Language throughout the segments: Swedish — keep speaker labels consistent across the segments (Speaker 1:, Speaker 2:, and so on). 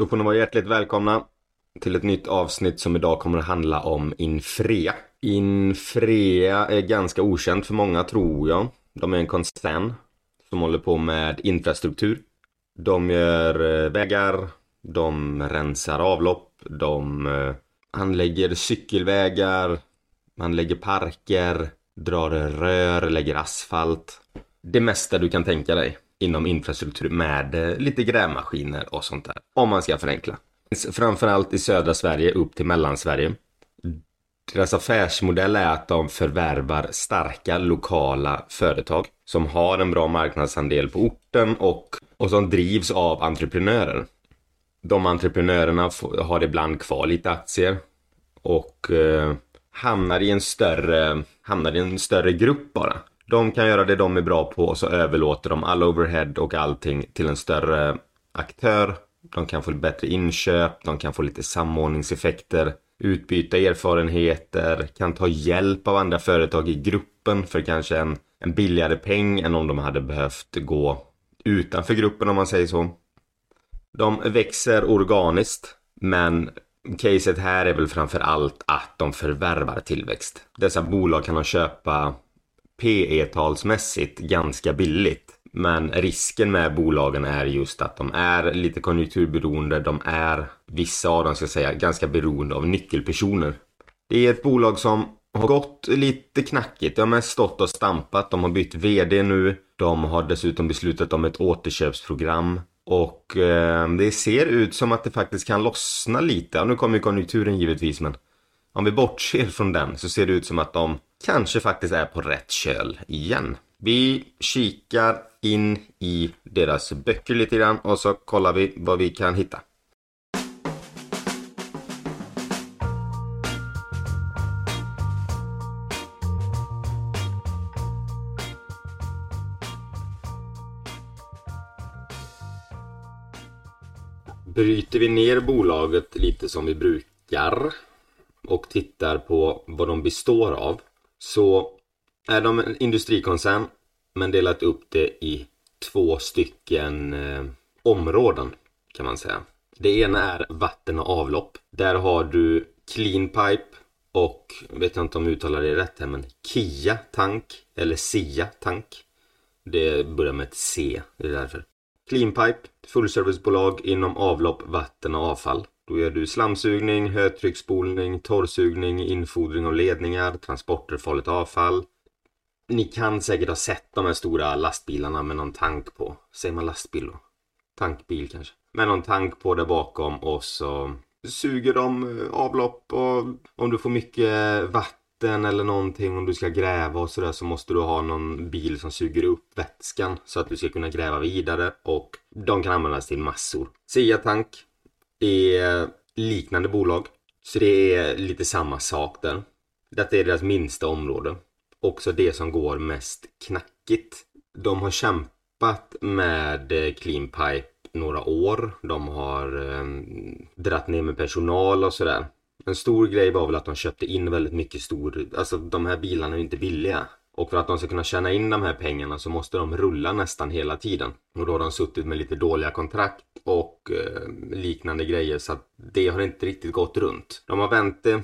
Speaker 1: Då får ni vara hjärtligt välkomna till ett nytt avsnitt som idag kommer att handla om Infrea. Infrea är ganska okänt för många tror jag. De är en koncern som håller på med infrastruktur. De gör eh, vägar, de rensar avlopp, de eh, anlägger cykelvägar, anlägger parker, drar rör, lägger asfalt. Det mesta du kan tänka dig inom infrastruktur med eh, lite grävmaskiner och sånt där. Om man ska förenkla. Framförallt i södra Sverige upp till Mellansverige. Deras affärsmodell är att de förvärvar starka lokala företag som har en bra marknadsandel på orten och, och som drivs av entreprenörer. De entreprenörerna har ibland kvar lite aktier och eh, hamnar i en större, hamnar i en större grupp bara. De kan göra det de är bra på och så överlåter de all overhead och allting till en större aktör. De kan få bättre inköp, de kan få lite samordningseffekter, utbyta erfarenheter, kan ta hjälp av andra företag i gruppen för kanske en, en billigare peng än om de hade behövt gå utanför gruppen om man säger så. De växer organiskt men caset här är väl framför allt att de förvärvar tillväxt. Dessa bolag kan de köpa PE-talsmässigt ganska billigt. Men risken med bolagen är just att de är lite konjunkturberoende. De är, vissa av dem ska jag säga, ganska beroende av nyckelpersoner. Det är ett bolag som har gått lite knackigt. De har mest stått och stampat. De har bytt VD nu. De har dessutom beslutat om ett återköpsprogram. Och eh, det ser ut som att det faktiskt kan lossna lite. Ja, nu kommer ju konjunkturen givetvis men om vi bortser från den så ser det ut som att de kanske faktiskt är på rätt köl igen. Vi kikar in i deras böcker lite grann och så kollar vi vad vi kan hitta. Bryter vi ner bolaget lite som vi brukar och tittar på vad de består av så är de en industrikoncern men delat upp det i två stycken eh, områden kan man säga. Det ena är vatten och avlopp. Där har du Clean Pipe och, vet jag inte om jag uttalar det rätt här, men Kia Tank eller Sia Tank. Det börjar med ett C, det är därför. Clean Pipe, fullservicebolag inom avlopp, vatten och avfall. Då gör du slamsugning, högtrycksspolning, torrsugning, infodring av ledningar, transporter av farligt avfall. Ni kan säkert ha sett de här stora lastbilarna med någon tank på. Säger man lastbil då? Tankbil kanske. Med någon tank på där bakom och så suger de eh, avlopp och om du får mycket eh, vatten eller någonting om du ska gräva och sådär så måste du ha någon bil som suger upp vätskan så att du ska kunna gräva vidare och de kan användas till massor. Sia-tank Tank är liknande bolag. Så det är lite samma sak där. Detta är deras minsta område. Också det som går mest knackigt. De har kämpat med eh, Clean Pipe några år. De har eh, dratt ner med personal och sådär. En stor grej var väl att de köpte in väldigt mycket stor, alltså de här bilarna är ju inte billiga. Och för att de ska kunna tjäna in de här pengarna så måste de rulla nästan hela tiden. Och då har de suttit med lite dåliga kontrakt och eh, liknande grejer så att det har inte riktigt gått runt. De har vänt det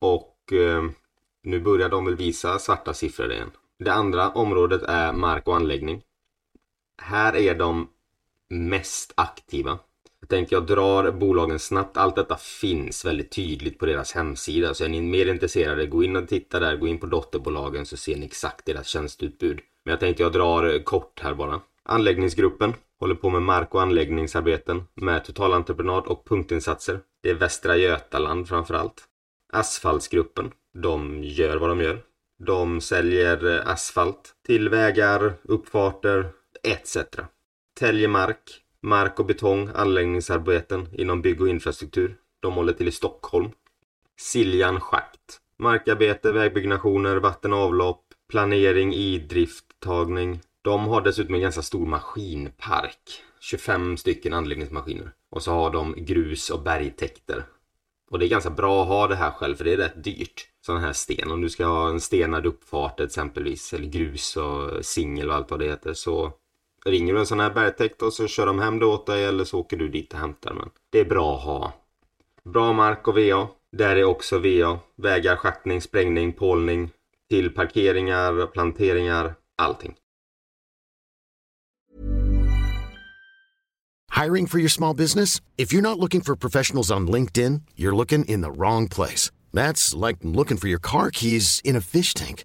Speaker 1: och eh, nu börjar de väl visa svarta siffror igen. Det andra området är mark och anläggning. Här är de mest aktiva. Jag tänkte jag drar bolagen snabbt. Allt detta finns väldigt tydligt på deras hemsida. Så är ni mer intresserade, gå in och titta där. Gå in på dotterbolagen så ser ni exakt deras tjänsteutbud. Men jag tänkte jag drar eh, kort här bara. Anläggningsgruppen håller på med mark och anläggningsarbeten med totalentreprenad och punktinsatser. Det är Västra Götaland framförallt. Asfaltsgruppen. De gör vad de gör. De säljer eh, asfalt till vägar, uppfarter etc. Täljemark mark och betong, anläggningsarbeten inom bygg och infrastruktur. De håller till i Stockholm. Siljan Schakt. Markarbete, vägbyggnationer, vatten och avlopp, planering, idrifttagning. De har dessutom en ganska stor maskinpark. 25 stycken anläggningsmaskiner. Och så har de grus och bergtäkter. Och det är ganska bra att ha det här själv för det är rätt dyrt. Sån här sten. Om du ska ha en stenad uppfart exempelvis eller grus och singel och allt vad det heter så ringer du en sån här bergtäkt och så kör de hem det åt dig eller så åker du dit och hämtar. den. det är bra att ha. Bra mark och VA. Där är också VA. Vägar, schaktning, sprängning, pålning. Till parkeringar, planteringar, allting.
Speaker 2: Hiring for your small business? If you're not looking for professionals on LinkedIn, you're looking in the wrong place. That's like looking for your car keys in a fish tank.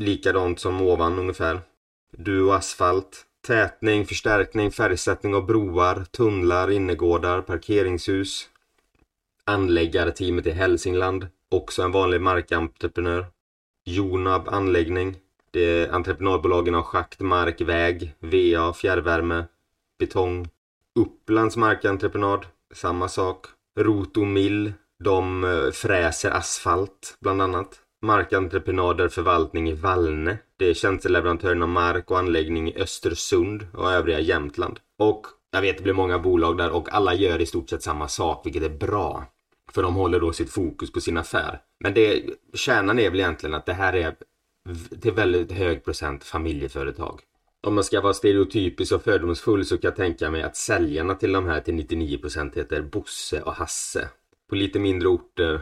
Speaker 1: Likadant som ovan ungefär. Du och asfalt. Tätning, förstärkning, färgsättning av broar, tunnlar, innergårdar, parkeringshus. Anläggarteamet i Hälsingland. Också en vanlig markentreprenör. Jonab anläggning. Det är entreprenadbolagen har schakt, mark, väg, VA, fjärrvärme, betong. Upplands markentreprenad, samma sak. Rotomill, de eh, fräser asfalt bland annat. Markentreprenader förvaltning i Vallne. Det är tjänsteleverantören av mark och anläggning i Östersund och övriga Jämtland. Och jag vet det blir många bolag där och alla gör i stort sett samma sak vilket är bra. För de håller då sitt fokus på sin affär. Men det, kärnan är väl egentligen att det här är till väldigt hög procent familjeföretag. Om man ska vara stereotypisk och fördomsfull så kan jag tänka mig att säljarna till de här till 99% heter Bosse och Hasse. På lite mindre orter.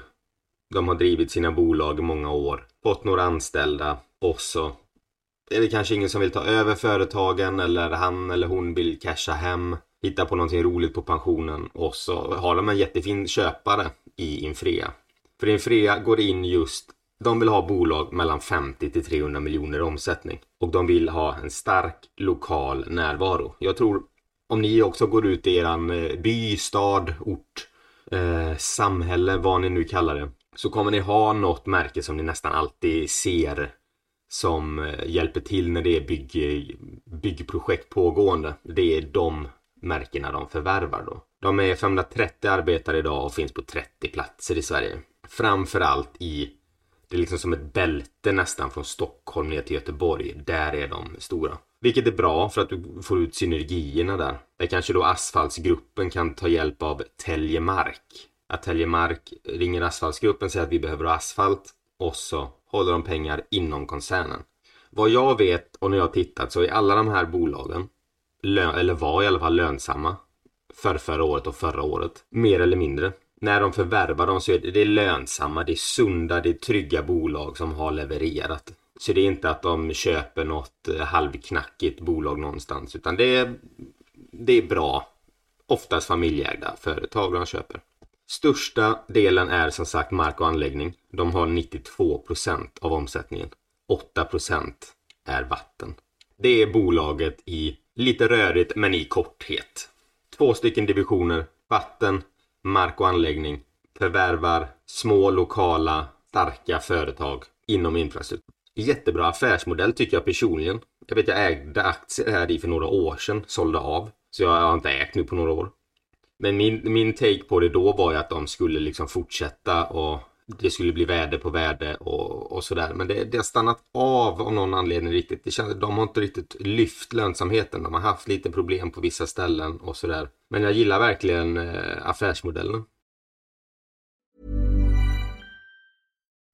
Speaker 1: De har drivit sina bolag i många år. Fått några anställda och så är det kanske ingen som vill ta över företagen eller han eller hon vill casha hem. Hitta på någonting roligt på pensionen och så har de en jättefin köpare i Infrea. För Infrea går in just de vill ha bolag mellan 50 till 300 miljoner i omsättning. Och de vill ha en stark lokal närvaro. Jag tror om ni också går ut i eran eh, by, stad, ort, eh, samhälle, vad ni nu kallar det. Så kommer ni ha något märke som ni nästan alltid ser som eh, hjälper till när det är bygg, byggprojekt pågående. Det är de märkena de förvärvar då. De är 530 arbetare idag och finns på 30 platser i Sverige. Framförallt i det är liksom som ett bälte nästan från Stockholm ner till Göteborg. Där är de stora. Vilket är bra för att du får ut synergierna där. Där kanske då asfaltsgruppen kan ta hjälp av Täljemark. Att Teljemark ringer asfaltsgruppen och säger att vi behöver asfalt. Och så håller de pengar inom koncernen. Vad jag vet och när jag har tittat så är alla de här bolagen, eller var i alla fall lönsamma. För förra året och förra året. Mer eller mindre när de förvärvar dem så är det, det är lönsamma, det är sunda, det är trygga bolag som har levererat. Så det är inte att de köper något eh, halvknackigt bolag någonstans utan det är, det är bra, oftast familjeägda företag de köper. Största delen är som sagt mark och anläggning. De har 92 procent av omsättningen. 8 procent är vatten. Det är bolaget i lite rörigt men i korthet. Två stycken divisioner. Vatten, mark och anläggning förvärvar små lokala starka företag inom infrastruktur. Jättebra affärsmodell tycker jag personligen. Jag vet jag ägde aktier här i för några år sedan, sålde av. Så jag har inte ägt nu på några år. Men min, min take på det då var ju att de skulle liksom fortsätta och det skulle bli värde på värde och, och sådär. Men det, det har stannat av av någon anledning riktigt. Det känns, de har inte riktigt lyft lönsamheten. De har haft lite problem på vissa ställen och sådär. Men jag gillar verkligen eh, affärsmodellen.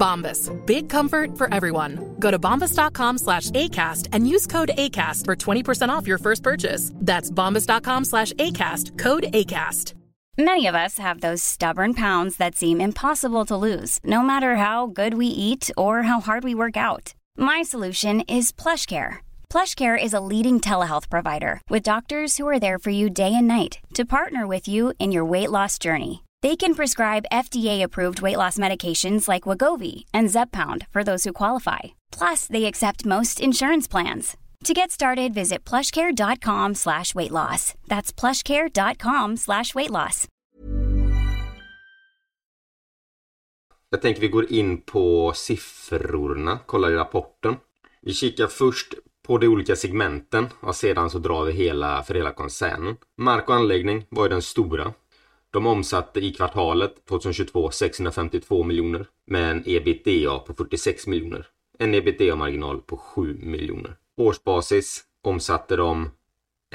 Speaker 3: Bombas. Big comfort for everyone. Go to bombas.com slash ACAST and use code ACAST for 20% off your first purchase. That's bombas.com slash ACAST. Code ACAST.
Speaker 4: Many of us have those stubborn pounds that seem impossible to lose, no matter how good we eat or how hard we work out. My solution is PlushCare. PlushCare is a leading telehealth provider with doctors who are there for you day and night to partner with you in your weight loss journey. They can prescribe FDA-approved weight loss medications like Wagovi and Zeppound for those who qualify. Plus, they accept most insurance plans. To get started, visit plushcare.com slash weight loss. That's plushcare.com slash weight loss.
Speaker 1: Jag tänker vi går in på siffrorna, kollar i rapporten. Vi kikar först på de olika segmenten och sedan så drar vi hela för hela koncernen. Mark och anläggning var ju den stora. De omsatte i kvartalet 2022 652 miljoner med en ebitda på 46 miljoner. En ebitda-marginal på 7 miljoner. Årsbasis omsatte de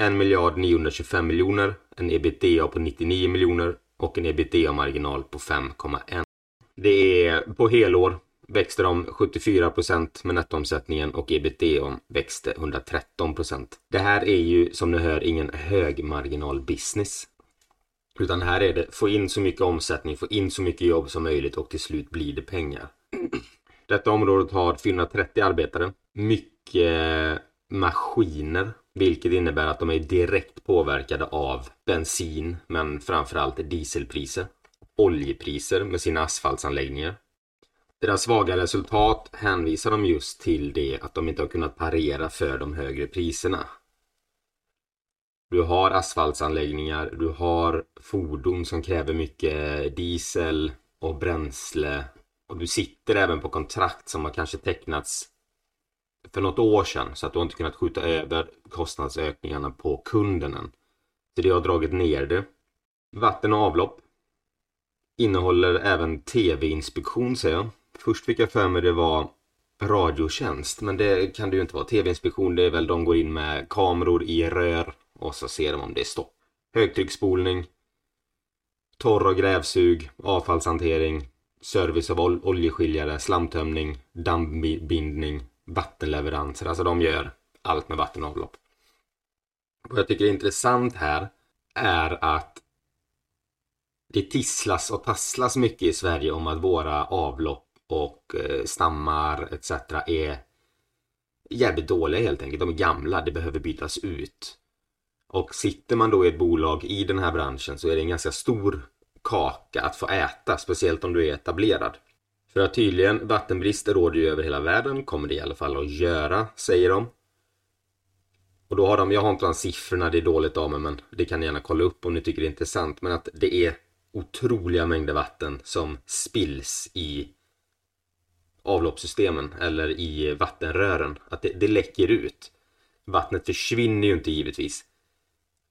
Speaker 1: 1 miljard 925 miljoner, en ebitda på 99 miljoner och en ebitda-marginal på 5,1. Det är på helår växte de 74 procent med nettoomsättningen och ebitda växte 113 procent. Det här är ju som ni hör ingen högmarginal business. Utan här är det få in så mycket omsättning, få in så mycket jobb som möjligt och till slut blir det pengar. Detta området har 430 arbetare, mycket eh, maskiner, vilket innebär att de är direkt påverkade av bensin, men framförallt dieselpriser, oljepriser med sina asfaltsanläggningar. Deras svaga resultat hänvisar de just till det att de inte har kunnat parera för de högre priserna. Du har asfaltsanläggningar, du har fordon som kräver mycket diesel och bränsle och du sitter även på kontrakt som har kanske tecknats för något år sedan så att du inte kunnat skjuta över kostnadsökningarna på kunden än. Så det har dragit ner det. Vatten och avlopp innehåller även tv-inspektion säger jag. Först fick jag för mig det var radiotjänst men det kan det ju inte vara. Tv-inspektion det är väl de går in med kameror i rör och så ser de om det är stopp. Högtrycksspolning, torr och grävsug, avfallshantering, service av ol oljeskiljare, slamtömning, dammbindning, vattenleveranser. Alltså de gör allt med vatten och avlopp. Vad jag tycker är intressant här är att det tisslas och tasslas mycket i Sverige om att våra avlopp och eh, stammar etc. är jävligt dåliga helt enkelt. De är gamla, det behöver bytas ut. Och sitter man då i ett bolag i den här branschen så är det en ganska stor kaka att få äta, speciellt om du är etablerad. För att tydligen vattenbrist råder ju över hela världen, kommer det i alla fall att göra, säger de. Och då har de, jag har inte de siffrorna, det är dåligt av mig, men det kan ni gärna kolla upp om ni tycker det är intressant. Men att det är otroliga mängder vatten som spills i avloppssystemen eller i vattenrören. Att det, det läcker ut. Vattnet försvinner ju inte givetvis.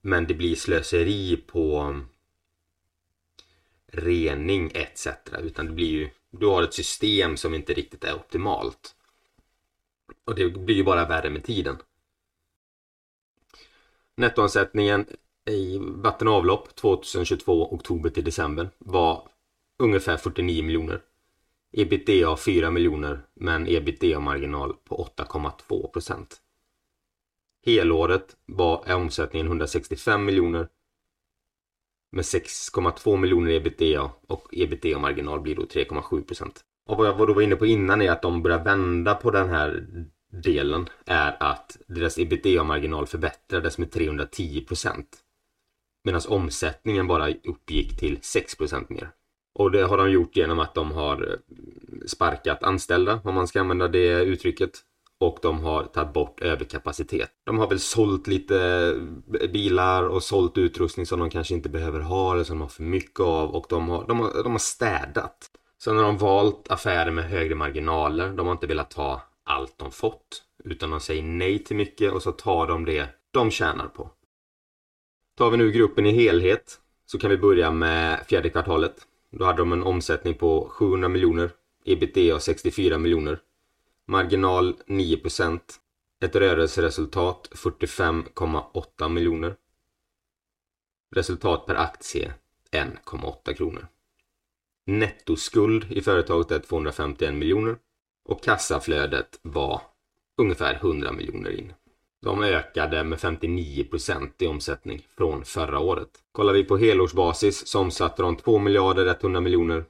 Speaker 1: Men det blir slöseri på rening etc. Utan det blir ju, du har ett system som inte riktigt är optimalt. Och det blir ju bara värre med tiden. Nettoomsättningen i vatten och avlopp 2022 oktober till december var ungefär 49 miljoner. Ebitda 4 miljoner men ebitda-marginal på 8,2 procent. Helåret var omsättningen 165 miljoner med 6,2 miljoner i ebitda och ebitda-marginal blir då 3,7 procent. Och vad jag då var inne på innan är att de börjar vända på den här delen är att deras ebitda-marginal förbättrades med 310 procent. Medan omsättningen bara uppgick till 6 procent mer. Och det har de gjort genom att de har eh, sparkat anställda, om man ska använda det uttrycket. Och de har tagit bort överkapacitet. De har väl sålt lite eh, bilar och sålt utrustning som de kanske inte behöver ha eller som de har för mycket av. Och de har, de har, de har städat. Sen har de valt affärer med högre marginaler. De har inte velat ta allt de fått. Utan de säger nej till mycket och så tar de det de tjänar på. Tar vi nu gruppen i helhet så kan vi börja med fjärde kvartalet. Då hade de en omsättning på 700 miljoner, ebitda 64 miljoner, marginal 9% ett rörelseresultat 45,8 miljoner, resultat per aktie 1,8 kronor. Nettoskuld i företaget är 251 miljoner och kassaflödet var ungefär 100 miljoner in. De ökade med 59% i omsättning från förra året. Kollar vi på helårsbasis så omsatte de 2 miljarder 100 miljoner.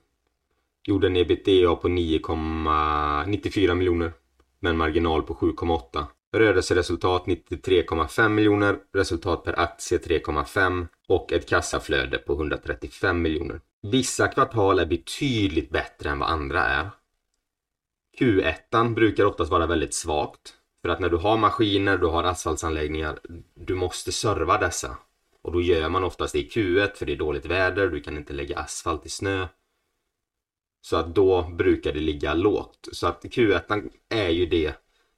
Speaker 1: Gjorde en ebitda på 9,94 miljoner med en marginal på 7,8. Rörelseresultat 93,5 miljoner, resultat per aktie 3,5 och ett kassaflöde på 135 miljoner. Vissa kvartal är betydligt bättre än vad andra är. Q1 brukar oftast vara väldigt svagt. För att när du har maskiner, du har asfaltsanläggningar, du måste serva dessa. Och då gör man oftast det i Q1 för det är dåligt väder, du kan inte lägga asfalt i snö. Så att då brukar det ligga lågt. Så att Q1 är ju det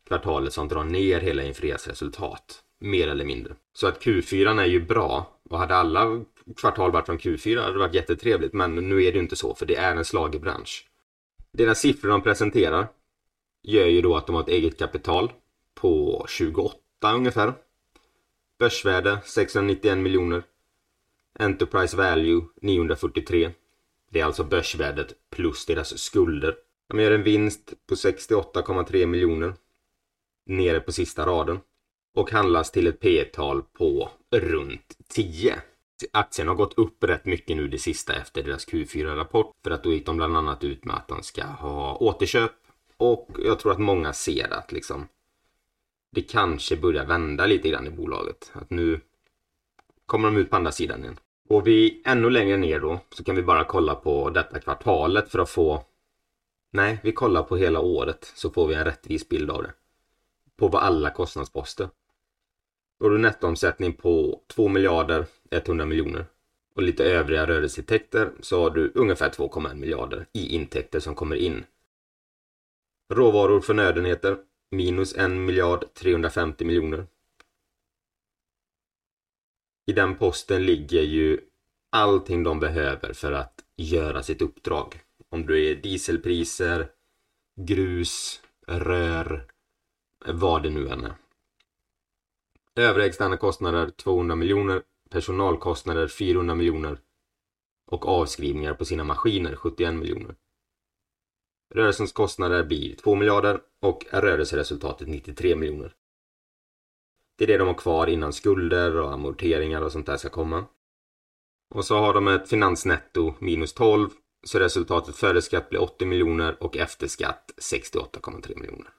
Speaker 1: kvartalet som drar ner hela Infreas resultat. Mer eller mindre. Så att Q4 är ju bra. Och hade alla kvartal varit från Q4 hade det varit jättetrevligt. Men nu är det ju inte så för det är en slagerbransch. Deras siffror de presenterar gör ju då att de har ett eget kapital på 28 ungefär. Börsvärde 691 miljoner. Enterprise value 943. Det är alltså börsvärdet plus deras skulder. De gör en vinst på 68,3 miljoner. Nere på sista raden. Och handlas till ett P tal på runt 10. Aktien har gått upp rätt mycket nu det sista efter deras Q4-rapport. För att då gick de bland annat ut med att de ska ha återköp. Och jag tror att många ser att liksom det kanske börjar vända lite grann i bolaget. Att nu kommer de ut på andra sidan igen. Går vi ännu längre ner då så kan vi bara kolla på detta kvartalet för att få Nej, vi kollar på hela året så får vi en rättvis bild av det. På vad alla kostnadsposter. Då har du nettoomsättning på 2 miljarder 100 miljoner. Och lite övriga rörelseintäkter så har du ungefär 2,1 miljarder i intäkter som kommer in. Råvaror, och förnödenheter minus 1 miljard 350 miljoner. I den posten ligger ju allting de behöver för att göra sitt uppdrag. Om du är dieselpriser, grus, rör, vad det nu än är. Övriga externa kostnader 200 miljoner, personalkostnader 400 miljoner och avskrivningar på sina maskiner 71 miljoner. Rörelsens kostnader blir 2 miljarder och rörelseresultatet 93 miljoner. Det är det de har kvar innan skulder och amorteringar och sånt där ska komma. Och så har de ett finansnetto minus 12 så resultatet före skatt blir 80 miljoner och efter skatt 68,3 miljoner.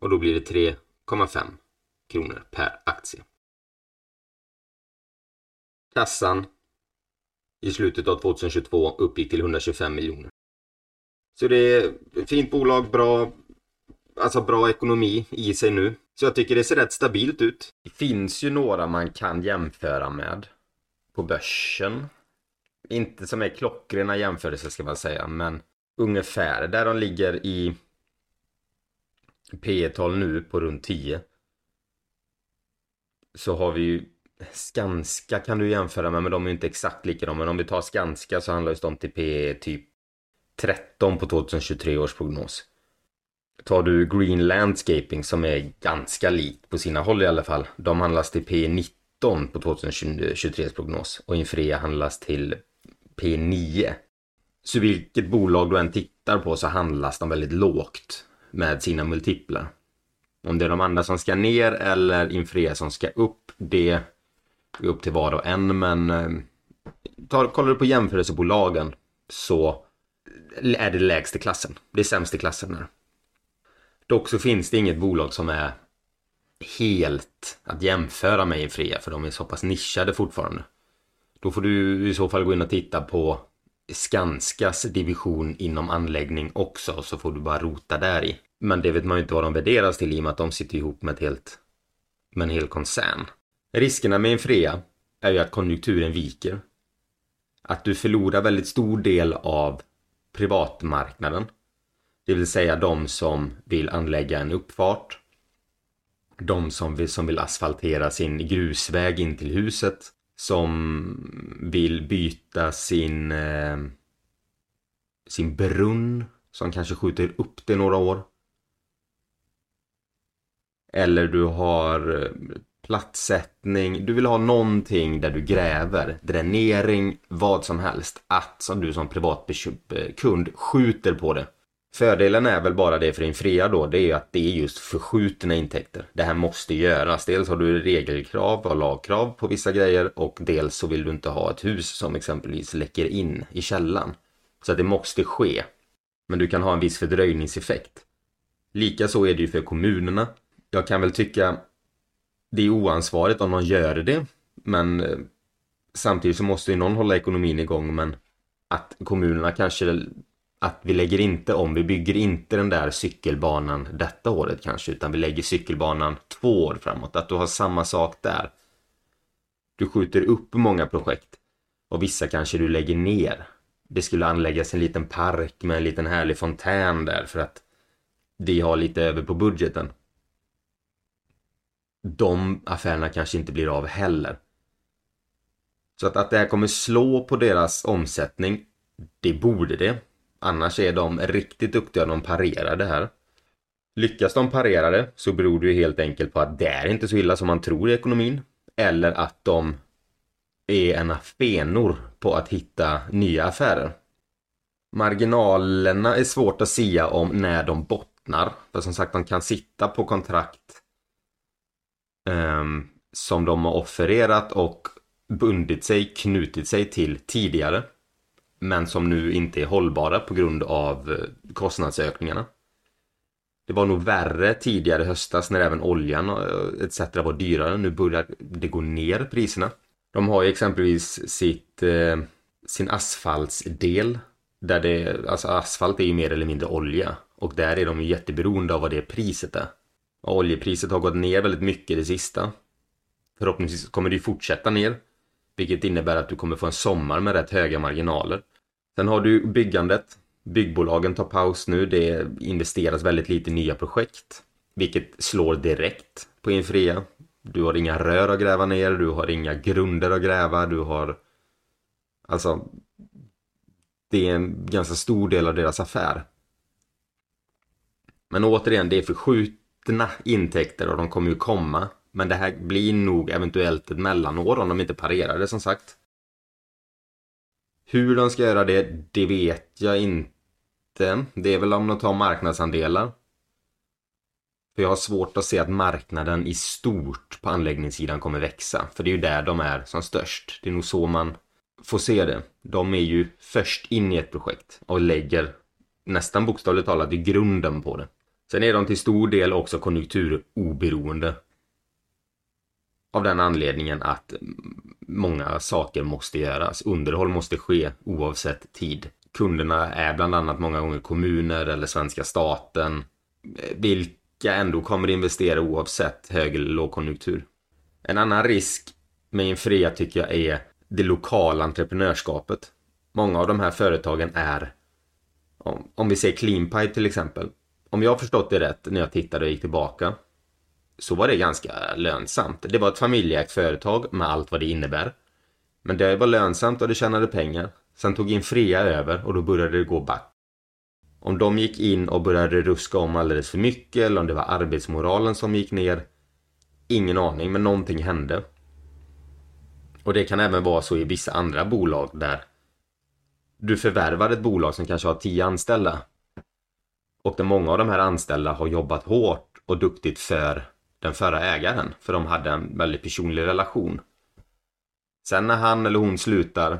Speaker 1: Och då blir det 3,5 kronor per aktie. Kassan i slutet av 2022 uppgick till 125 miljoner. Så det är ett fint bolag, bra, alltså bra ekonomi i sig nu. Så jag tycker det ser rätt stabilt ut. Det finns ju några man kan jämföra med på börsen. Inte som är klockrena jämförelser ska man säga, men ungefär där de ligger i P tal nu på runt 10. Så har vi ju Skanska kan du jämföra med, men de är ju inte exakt likadana. Men om vi tar Skanska så handlar just de till P typ 13 på 2023 års prognos. Tar du Green Landscaping som är ganska likt på sina håll i alla fall. De handlas till P19 på 2023 prognos och Infrea handlas till P9. Så vilket bolag du än tittar på så handlas de väldigt lågt med sina multiplar. Om det är de andra som ska ner eller Infrea som ska upp, det är upp till var och en men eh, tar, kollar du på jämförelsebolagen så är det lägst i klassen. Det är sämst i klassen här. Dock så finns det inget bolag som är helt att jämföra med Infrea för de är så pass nischade fortfarande. Då får du i så fall gå in och titta på Skanskas division inom anläggning också så får du bara rota där i. Men det vet man ju inte vad de värderas till i och med att de sitter ihop med ett helt med en hel koncern. Riskerna med Infrea är ju att konjunkturen viker. Att du förlorar väldigt stor del av privatmarknaden. Det vill säga de som vill anlägga en uppfart. De som vill, som vill asfaltera sin grusväg in till huset. Som vill byta sin, eh, sin brunn. Som kanske skjuter upp det några år. Eller du har eh, plattsättning. Du vill ha någonting där du gräver. Dränering, vad som helst. Att som du som privatkund eh, skjuter på det. Fördelen är väl bara det för din fria då, det är ju att det är just förskjutna intäkter. Det här måste göras. Dels har du regelkrav och lagkrav på vissa grejer och dels så vill du inte ha ett hus som exempelvis läcker in i källan. Så att det måste ske. Men du kan ha en viss fördröjningseffekt. Likaså är det ju för kommunerna. Jag kan väl tycka det är oansvarigt om någon gör det. Men eh, samtidigt så måste ju någon hålla ekonomin igång. Men att kommunerna kanske att vi lägger inte om, vi bygger inte den där cykelbanan detta året kanske, utan vi lägger cykelbanan två år framåt. Att du har samma sak där. Du skjuter upp många projekt och vissa kanske du lägger ner. Det skulle anläggas en liten park med en liten härlig fontän där för att vi har lite över på budgeten de affärerna kanske inte blir av heller. Så att, att det här kommer slå på deras omsättning, det borde det. Annars är de riktigt duktiga, de parerar det här. Lyckas de parera det så beror det ju helt enkelt på att det är inte så illa som man tror i ekonomin. Eller att de är ena fenor på att hitta nya affärer. Marginalerna är svårt att sia om när de bottnar. För som sagt, de kan sitta på kontrakt um, som de har offererat och bundit sig, knutit sig till tidigare. Men som nu inte är hållbara på grund av eh, kostnadsökningarna. Det var nog värre tidigare höstas när även oljan eh, etc. var dyrare. Nu börjar det gå ner priserna. De har ju exempelvis sitt, eh, sin asfaltsdel. Där det, alltså asfalt är ju mer eller mindre olja. Och där är de ju jätteberoende av vad det priset är. Och oljepriset har gått ner väldigt mycket det sista. Förhoppningsvis kommer det ju fortsätta ner. Vilket innebär att du kommer få en sommar med rätt höga marginaler. Sen har du byggandet. Byggbolagen tar paus nu. Det investeras väldigt lite i nya projekt. Vilket slår direkt på Infria. Du har inga rör att gräva ner, du har inga grunder att gräva, du har... Alltså... Det är en ganska stor del av deras affär. Men återigen, det är förskjutna intäkter och de kommer ju komma. Men det här blir nog eventuellt ett mellanår om de inte parerar det som sagt. Hur de ska göra det, det vet jag inte. Det är väl om de tar marknadsandelar. För jag har svårt att se att marknaden i stort på anläggningssidan kommer växa. För det är ju där de är som störst. Det är nog så man får se det. De är ju först in i ett projekt och lägger nästan bokstavligt talat i grunden på det. Sen är de till stor del också konjunkturoberoende. Av den anledningen att många saker måste göras. Underhåll måste ske oavsett tid. Kunderna är bland annat många gånger kommuner eller svenska staten. Eh, vilka ändå kommer investera oavsett hög eller lågkonjunktur. En annan risk med Infrea tycker jag är det lokala entreprenörskapet. Många av de här företagen är, om, vi ser Cleanpipe till exempel, om jag har förstått det rätt när jag tittade och gick tillbaka så var det ganska lönsamt. Det var ett familjeägt företag med allt vad det innebär. Men det var lönsamt och det tjänade pengar. Sen tog Infrea över och då började det gå back. Om de gick in och började ruska om alldeles för mycket eller om det var arbetsmoralen som gick ner. Ingen aning, men någonting hände. Och det kan även vara så i vissa andra bolag där du förvärvar ett bolag som kanske har tio anställda och där många av de här anställda har jobbat hårt och duktigt för den förra ägaren. För de hade en väldigt personlig relation. Sen när han eller hon slutar,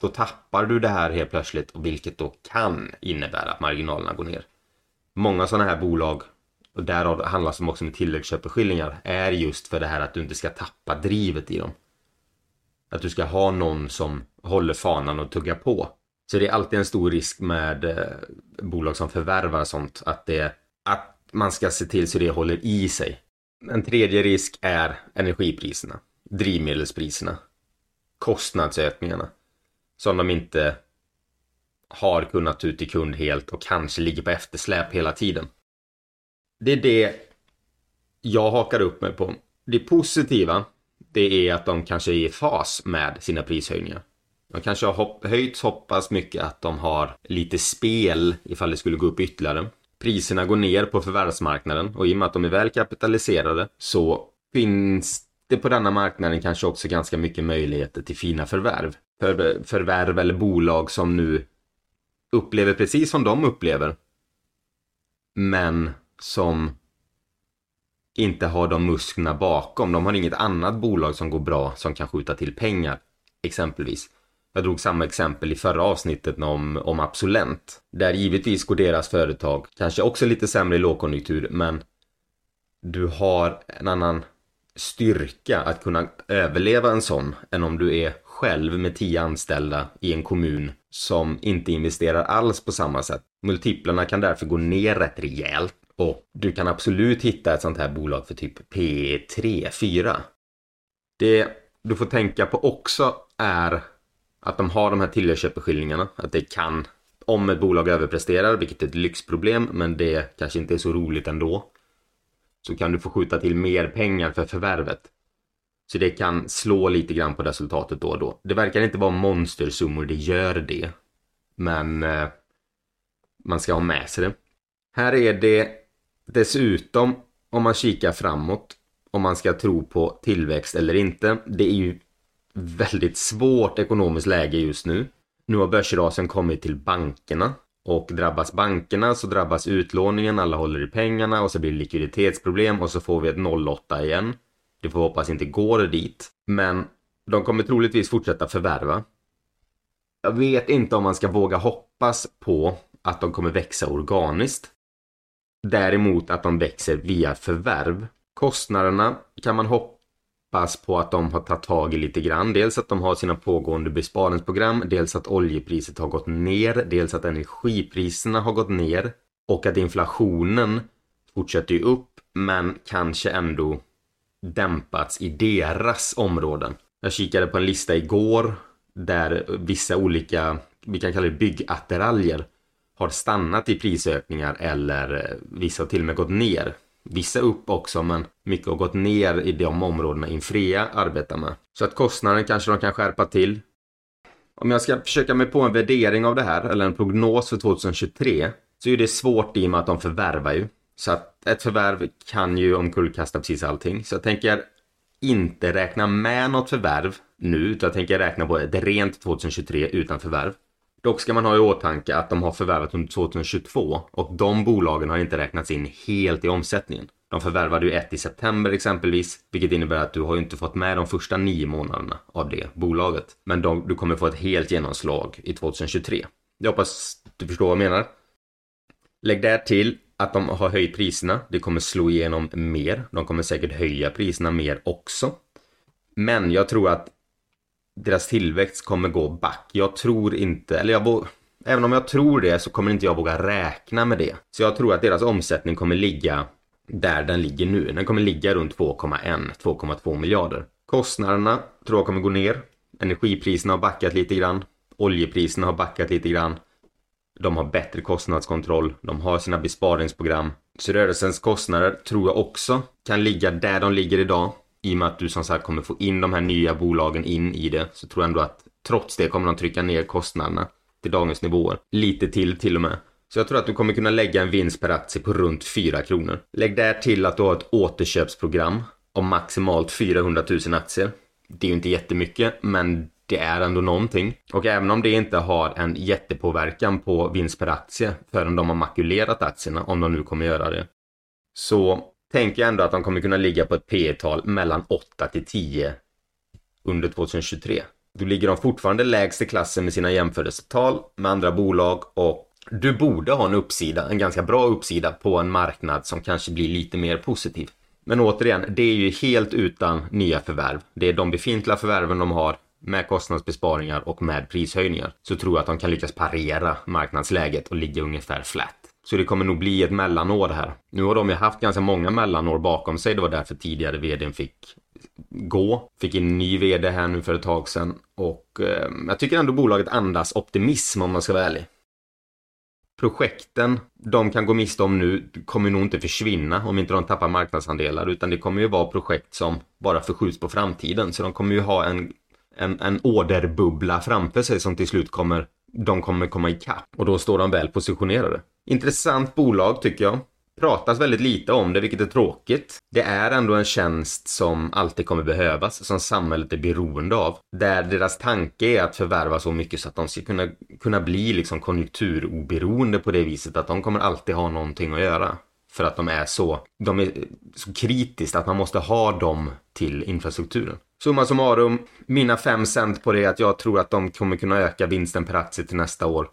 Speaker 1: då tappar du det här helt plötsligt, och vilket då kan innebära att marginalerna går ner. Många sådana här bolag, och därav handlas de också med tilläggsköpeskillingar, är just för det här att du inte ska tappa drivet i dem. Att du ska ha någon som håller fanan och tuggar på. Så det är alltid en stor risk med eh, bolag som förvärvar sånt, att, det, att man ska se till så det håller i sig. En tredje risk är energipriserna, drivmedelspriserna, kostnadsökningarna som de inte har kunnat ut till kund helt och kanske ligger på eftersläp hela tiden. Det är det jag hakar upp mig på. Det positiva, det är att de kanske är i fas med sina prishöjningar. De kanske har hopp, höjts så pass mycket att de har lite spel ifall det skulle gå upp ytterligare. Priserna går ner på förvärvsmarknaden och i och med att de är väl kapitaliserade så finns det på denna marknaden kanske också ganska mycket möjligheter till fina förvärv. För, förvärv eller bolag som nu upplever precis som de upplever. Men som inte har de musklerna bakom. De har inget annat bolag som går bra som kan skjuta till pengar. Exempelvis. Jag drog samma exempel i förra avsnittet om, om Absolent. Där givetvis går deras företag kanske också lite sämre i lågkonjunktur men du har en annan styrka att kunna överleva en sån än om du är själv med tio anställda i en kommun som inte investerar alls på samma sätt. Multiplarna kan därför gå ner rätt rejält och du kan absolut hitta ett sånt här bolag för typ P3, 4. Det du får tänka på också är att de har de här tilläggsköpeskillingarna. Att det kan, om ett bolag överpresterar, vilket är ett lyxproblem, men det kanske inte är så roligt ändå. Så kan du få skjuta till mer pengar för förvärvet. Så det kan slå lite grann på resultatet då och då. Det verkar inte vara monstersummor, det gör det. Men eh, man ska ha med sig det. Här är det dessutom, om man kikar framåt, om man ska tro på tillväxt eller inte. Det är ju väldigt svårt ekonomiskt läge just nu. Nu har börsrasen kommit till bankerna och drabbas bankerna så drabbas utlåningen, alla håller i pengarna och så blir det likviditetsproblem och så får vi ett 08 igen. Det får hoppas inte går dit. Men de kommer troligtvis fortsätta förvärva. Jag vet inte om man ska våga hoppas på att de kommer växa organiskt. Däremot att de växer via förvärv. Kostnaderna kan man hoppas på att de har tagit tag i lite grann. Dels att de har sina pågående besparingsprogram, dels att oljepriset har gått ner, dels att energipriserna har gått ner och att inflationen fortsätter ju upp men kanske ändå dämpats i deras områden. Jag kikade på en lista igår där vissa olika, vi kan kalla det byggattiraljer, har stannat i prisökningar eller eh, vissa har till och med gått ner. Vissa upp också men mycket har gått ner i de områdena Infrea arbetar med. Så att kostnaden kanske de kan skärpa till. Om jag ska försöka mig på en värdering av det här eller en prognos för 2023 så är det svårt i och med att de förvärvar ju. Så att ett förvärv kan ju omkullkasta precis allting. Så jag tänker inte räkna med något förvärv nu, utan jag tänker räkna på ett rent 2023 utan förvärv. Dock ska man ha i åtanke att de har förvärvat under 2022 och de bolagen har inte räknats in helt i omsättningen. De förvärvade ju ett i september exempelvis, vilket innebär att du har ju inte fått med de första nio månaderna av det bolaget. Men de, du kommer få ett helt genomslag i 2023. Jag hoppas du förstår vad jag menar. Lägg där till att de har höjt priserna. Det kommer slå igenom mer. De kommer säkert höja priserna mer också. Men jag tror att deras tillväxt kommer gå back. Jag tror inte, eller jag Även om jag tror det så kommer inte jag våga räkna med det. Så jag tror att deras omsättning kommer ligga där den ligger nu. Den kommer ligga runt 2,1-2,2 miljarder. Kostnaderna tror jag kommer gå ner. Energipriserna har backat lite grann. Oljepriserna har backat lite grann. De har bättre kostnadskontroll. De har sina besparingsprogram. Så rörelsens kostnader tror jag också kan ligga där de ligger idag. I och med att du som sagt kommer få in de här nya bolagen in i det så tror jag ändå att trots det kommer de trycka ner kostnaderna till dagens nivåer. Lite till till och med. Så jag tror att du kommer kunna lägga en vinst per aktie på runt 4 kronor. Lägg där till att du har ett återköpsprogram om maximalt 400 000 aktier. Det är ju inte jättemycket, men det är ändå någonting. Och även om det inte har en jättepåverkan på vinst per aktie förrän de har makulerat aktierna, om de nu kommer göra det, så tänker jag ändå att de kommer kunna ligga på ett P tal mellan 8 till 10 under 2023. Då ligger de fortfarande lägst i klassen med sina jämförelsetal med andra bolag och du borde ha en uppsida, en ganska bra uppsida på en marknad som kanske blir lite mer positiv. Men återigen, det är ju helt utan nya förvärv. Det är de befintliga förvärven de har med kostnadsbesparingar och med prishöjningar så tror jag att de kan lyckas parera marknadsläget och ligga ungefär flat. Så det kommer nog bli ett mellanår här. Nu har de ju haft ganska många mellanår bakom sig. Det var därför tidigare vdn fick gå. Fick en ny vd här nu för ett tag sedan. Och eh, jag tycker ändå bolaget andas optimism om man ska vara ärlig. Projekten de kan gå miste om nu kommer nog inte försvinna om inte de tappar marknadsandelar utan det kommer ju vara projekt som bara förskjuts på framtiden. Så de kommer ju ha en, en, en orderbubbla framför sig som till slut kommer de kommer komma ikapp och då står de väl positionerade. Intressant bolag tycker jag. Pratas väldigt lite om det, vilket är tråkigt. Det är ändå en tjänst som alltid kommer behövas, som samhället är beroende av. Där deras tanke är att förvärva så mycket så att de ska kunna, kunna bli liksom konjunkturoberoende på det viset att de kommer alltid ha någonting att göra. För att de är så, de är så kritiskt att man måste ha dem till infrastrukturen. Summa summarum, mina fem cent på det är att jag tror att de kommer kunna öka vinsten per aktie till nästa år.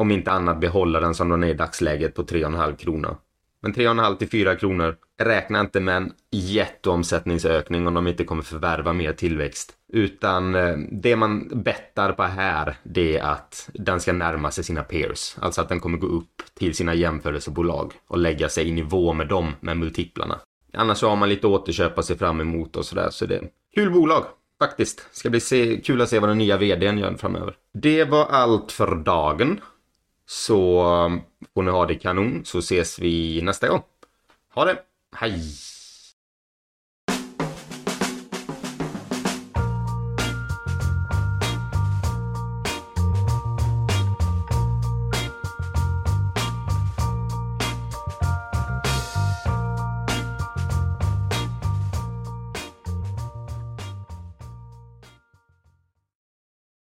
Speaker 1: Om inte annat behålla den som den är i dagsläget på 3,5 kronor. Men 3,5 till 4 kronor. Räkna inte med en jätteomsättningsökning om de inte kommer förvärva mer tillväxt. Utan eh, det man bettar på här, det är att den ska närma sig sina peers. Alltså att den kommer gå upp till sina jämförelsebolag och lägga sig i nivå med dem med multiplarna. Annars så har man lite återköp att se fram emot och sådär. Så det är kul bolag. Faktiskt. Ska bli se, kul att se vad den nya vdn gör framöver. Det var allt för dagen. Så eh, får ni ha det kanon så ses vi nästa gång. Ha det! Hej!